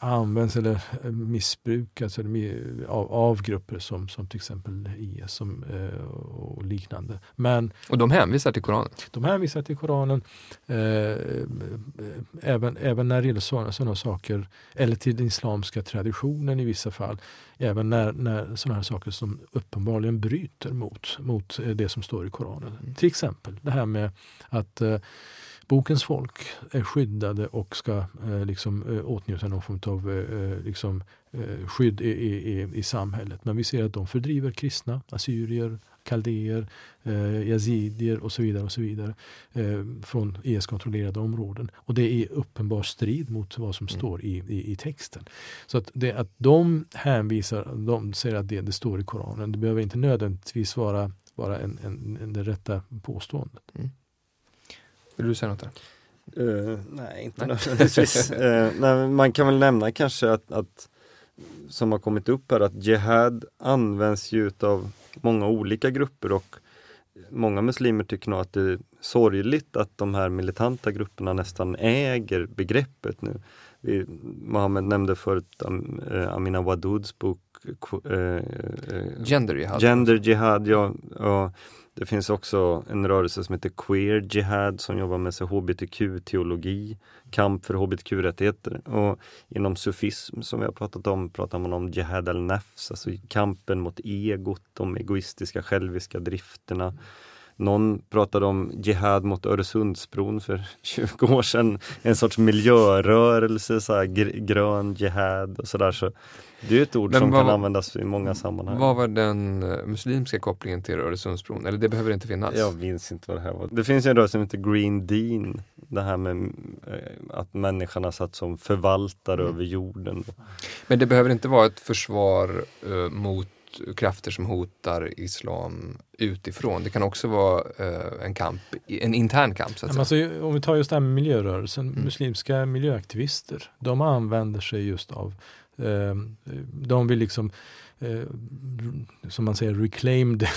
används eller eh, missbrukas eller, av, av grupper som, som till exempel IS som, eh, och liknande. Men Och de hänvisar till Koranen? de hänvisar till Koranen eh, även, även när det gäller sådana, sådana saker, eller till den islamska traditionen i vissa fall. Även när, när sådana här saker som uppenbarligen bryter mot, mot eh, det som står i Koranen. Mm. Till exempel det här med att eh, bokens folk är skyddade och ska eh, liksom, eh, åtnjuta någon form av eh, eh, liksom, eh, skydd i, i, i, i samhället. Men vi ser att de fördriver kristna, assyrier, kaldéer, eh, yazidier och så vidare och så vidare eh, från IS-kontrollerade områden. Och det är uppenbar strid mot vad som Mm. står i, i, i texten. Så att, det, att de hänvisar, de säger att det, det står i Koranen, det behöver inte nödvändigtvis vara, vara en, en, en, det rätta påståendet. Vill du säga något där? Eh, nej, inte Nej. nödvändigtvis. Eh, nej, men man kan väl nämna kanske att, att som har kommit upp här att jihad används ju av många olika grupper och många muslimer tycker nog att det är sorgligt att de här militanta grupperna nästan äger begreppet nu. Vi, Mohammed nämnde förut um, eh, Amina Waduds bok eh, eh, Gender jihad? Gender Jihad, ja, ja. Det finns också en rörelse som heter Queer Jihad som jobbar med hbtq-teologi, kamp för hbtq-rättigheter. Och inom sufism som vi har pratat om pratar man om Jihad al-Nafs, alltså kampen mot egot, de egoistiska själviska drifterna. Någon pratade om Jihad mot Öresundsbron för 20 år sedan. En sorts miljörörelse, så här, grön jihad och sådär. Så det är ett ord Men som vad, kan användas i många sammanhang. Vad var den eh, muslimska kopplingen till Öresundsbron? Eller det behöver inte finnas? Jag minns inte vad det här var. Det finns en rörelse som heter Green Dean. Det här med eh, att människorna satt som förvaltare mm. över jorden. Men det behöver inte vara ett försvar uh, mot krafter som hotar islam utifrån. Det kan också vara uh, en kamp, en intern kamp. Så att alltså, om vi tar just det här miljörörelsen, mm. muslimska miljöaktivister, de använder sig just av uh, de vill liksom eh, Eh, som man säger, reclaim det,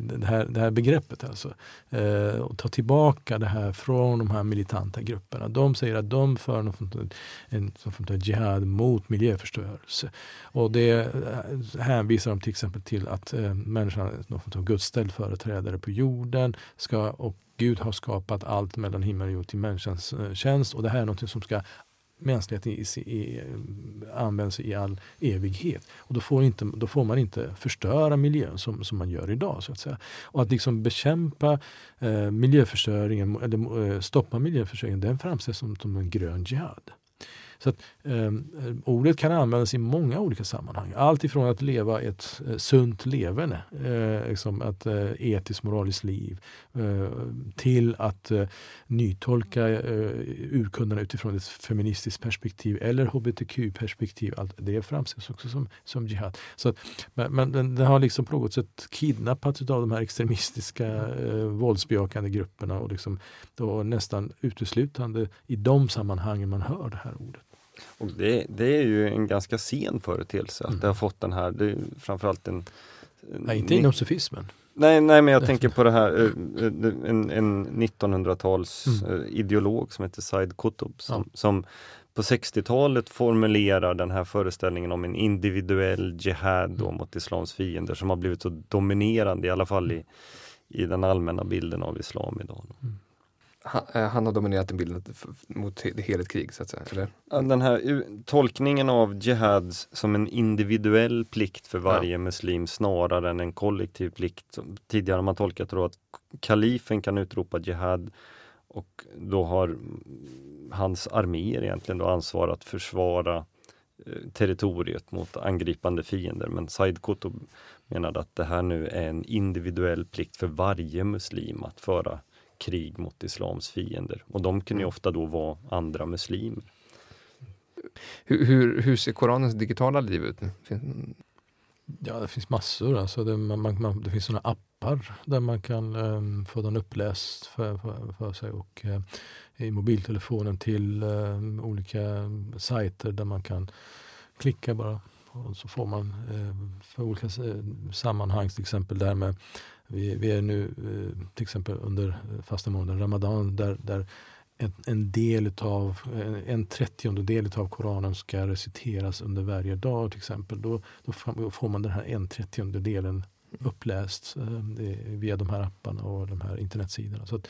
det, här, det här begreppet. Alltså. Eh, och ta tillbaka det här från de här militanta grupperna. De säger att de för någon, en en jihad mot miljöförstörelse. Och det eh, hänvisar de till exempel till att eh, människan är någon form av Guds ställföreträdare på jorden ska, och Gud har skapat allt mellan himmel och jord till människans eh, tjänst och det här är något som ska mänskligheten i, i, används i all evighet. Och då får, inte, då får man inte förstöra miljön som, som man gör idag. så att säga. Och att liksom bekämpa eh, miljöförstöringen, eller eh, stoppa miljöförstöringen, den framställs som, som en grön jihad. Så att, eh, ordet kan användas i många olika sammanhang. Allt ifrån att leva ett eh, sunt leverne, eh, liksom ett eh, etiskt moraliskt liv, eh, till att eh, nytolka eh, urkunderna utifrån ett feministiskt perspektiv eller hbtq-perspektiv. det framställs också som, som jihad. Så att, men, men den, den, har liksom på något sätt kidnappats av de här extremistiska eh, våldsbejakande grupperna och liksom, då nästan uteslutande i de sammanhangen man hör det här ordet. Och det, det är ju en ganska sen företeelse mm. att det har fått den här, det är framförallt en... Nej, inte inom sufismen. Nej, nej, men jag tänker på det här, eh, eh, en, en 1900-tals mm. Eh, ideolog som heter Said Qutb som, ja. som på 60-talet formulerar den här föreställningen om en individuell jihad då mm. mot islams fiender som har blivit så dominerande, i alla fall i, i den allmänna bilden av islam idag. Mm han, eh, han, har dominerat den bilden mot det heligt krig, så att säga? Eller? Den här tolkningen av jihad som en individuell plikt för varje ja. muslim snarare än en kollektiv plikt. Tidigare har man tolkat då att kalifen kan utropa jihad och då har hans arméer egentligen då ansvar att försvara eh, territoriet mot angripande fiender. Men Said Qutb menade att det här nu är en individuell plikt för varje muslim att föra krig mot islams fiender. Och de kunde ju mm. ofta då vara andra muslimer. Hur, hur, hur ser Koranens digitala liv ut? Ja, det finns massor. Alltså det, man, man, det finns sådana appar där man kan um, få den uppläst för, för, för sig och uh, i mobiltelefonen till uh, olika sajter där man kan klicka bara och så får man uh, för olika sammanhang, till exempel där med vi, vi är nu eh, till exempel under eh, fasta månaden Ramadan där, där en, en del utav, en trettiondel av Koranen ska reciteras under varje dag till exempel. Då, då får man den här en trettiondelen uppläst eh, via de här apparna och de här internetsidorna. Så att,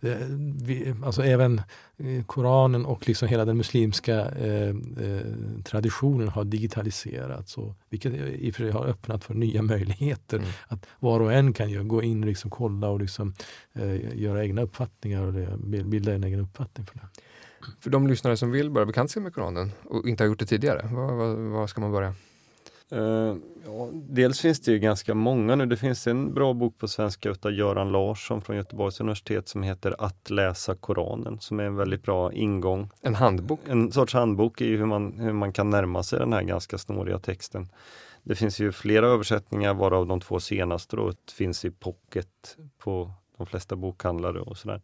eh, vi, alltså även eh, Koranen och liksom hela den muslimska eh, eh, traditionen har digitaliserats, och, vilket i och för sig har öppnat för nya möjligheter. Mm. Att var och en kan ju gå in och liksom kolla och liksom, eh, göra egna uppfattningar och bilda en egen uppfattning. för det. För de lyssnare som vill börja bekanta sig med Koranen och inte har gjort det tidigare, var, var, var ska man börja? Uh, ja, dels finns det ju ganska många nu. Det finns en bra bok på svenska utav Göran Larsson från Göteborgs universitet som heter Att läsa Koranen som är en väldigt bra ingång. En handbok? En sorts handbok i hur man, hur man kan närma sig den här ganska snåriga texten. Det finns ju flera översättningar varav de två senaste då finns i pocket på de flesta bokhandlare och sådär.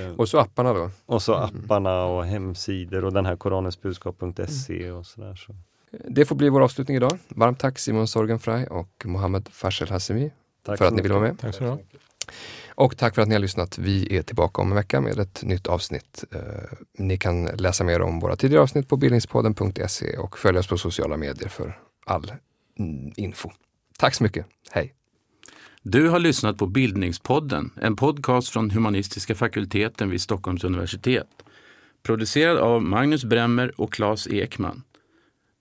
Uh, och så apparna då? Och så mm. apparna och hemsidor och den här koranensbudskap.se och sådär. Så. Det får bli vår avslutning idag. Varmt tack Simon Sorgenfrey och Mohammed Fashel Hassemi för att ni ville vara med. Tack så mycket. Och tack för att ni har lyssnat. Vi är tillbaka om en vecka med ett nytt avsnitt. Eh, ni kan läsa mer om våra tidigare avsnitt på bildningspodden.se och följa oss på sociala medier för all mm, info. Tack så mycket. Hej! Du har lyssnat på Bildningspodden, en podcast från humanistiska fakulteten vid Stockholms universitet. Producerad av Magnus Bremmer och Claes Ekman.